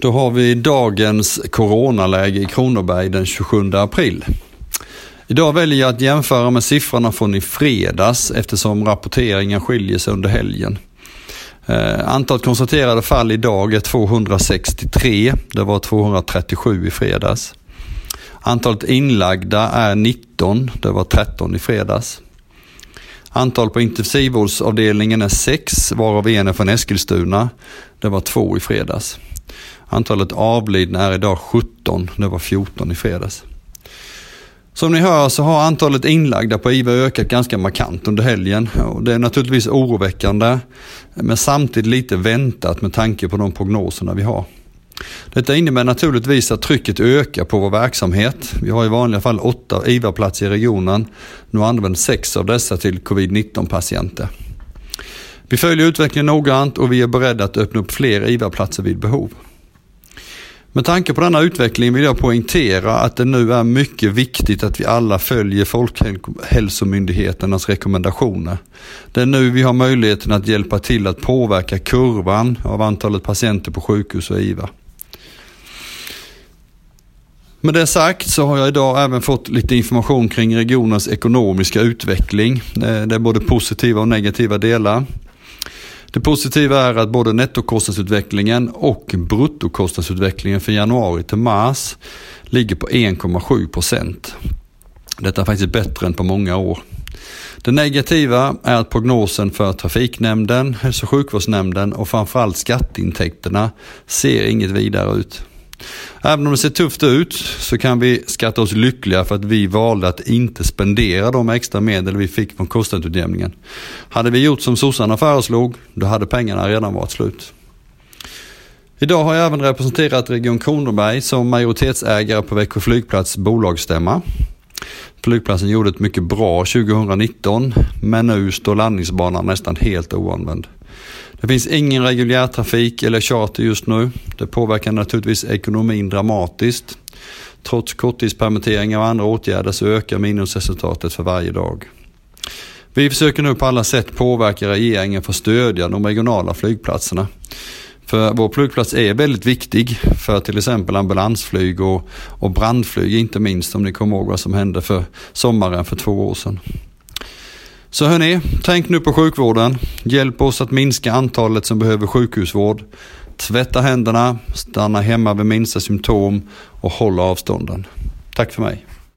Då har vi dagens coronaläge i Kronoberg den 27 april. Idag väljer jag att jämföra med siffrorna från i fredags eftersom rapporteringen skiljer sig under helgen. Eh, antalet konstaterade fall idag är 263. Det var 237 i fredags. Antalet inlagda är 19. Det var 13 i fredags. Antal på intensivvårdsavdelningen är 6, varav en är från Eskilstuna. Det var 2 i fredags. Antalet avlidna är idag 17, det var 14 i fredags. Som ni hör så har antalet inlagda på IVA ökat ganska markant under helgen. Och det är naturligtvis oroväckande men samtidigt lite väntat med tanke på de prognoserna vi har. Detta innebär naturligtvis att trycket ökar på vår verksamhet. Vi har i vanliga fall åtta IVA-platser i regionen. Nu används sex av dessa till covid-19 patienter. Vi följer utvecklingen noggrant och vi är beredda att öppna upp fler IVA-platser vid behov. Med tanke på denna utveckling vill jag poängtera att det nu är mycket viktigt att vi alla följer Folkhälsomyndigheternas rekommendationer. Det är nu vi har möjligheten att hjälpa till att påverka kurvan av antalet patienter på sjukhus och IVA. Med det sagt så har jag idag även fått lite information kring regionens ekonomiska utveckling. Eh, det är både positiva och negativa delar. Det positiva är att både nettokostnadsutvecklingen och bruttokostnadsutvecklingen för januari till mars ligger på 1,7 procent. Detta är faktiskt bättre än på många år. Det negativa är att prognosen för Trafiknämnden, Hälso och sjukvårdsnämnden och framförallt skatteintäkterna ser inget vidare ut. Även om det ser tufft ut så kan vi skatta oss lyckliga för att vi valde att inte spendera de extra medel vi fick från kostnadsutjämningen. Hade vi gjort som sossarna föreslog, då hade pengarna redan varit slut. Idag har jag även representerat Region Kronoberg som majoritetsägare på Växjö flygplats bolagsstämma. Flygplatsen gjorde ett mycket bra 2019 men nu står landningsbanan nästan helt oanvänd. Det finns ingen reguljärtrafik eller charter just nu. Det påverkar naturligtvis ekonomin dramatiskt. Trots korttidspermitteringar och andra åtgärder så ökar minusresultatet för varje dag. Vi försöker nu på alla sätt påverka regeringen för att stödja de regionala flygplatserna. För vår flygplats är väldigt viktig för till exempel ambulansflyg och, och brandflyg, inte minst om ni kommer ihåg vad som hände för sommaren för två år sedan. Så hörni, tänk nu på sjukvården. Hjälp oss att minska antalet som behöver sjukhusvård. Tvätta händerna, stanna hemma vid minsta symptom och håll avstånden. Tack för mig.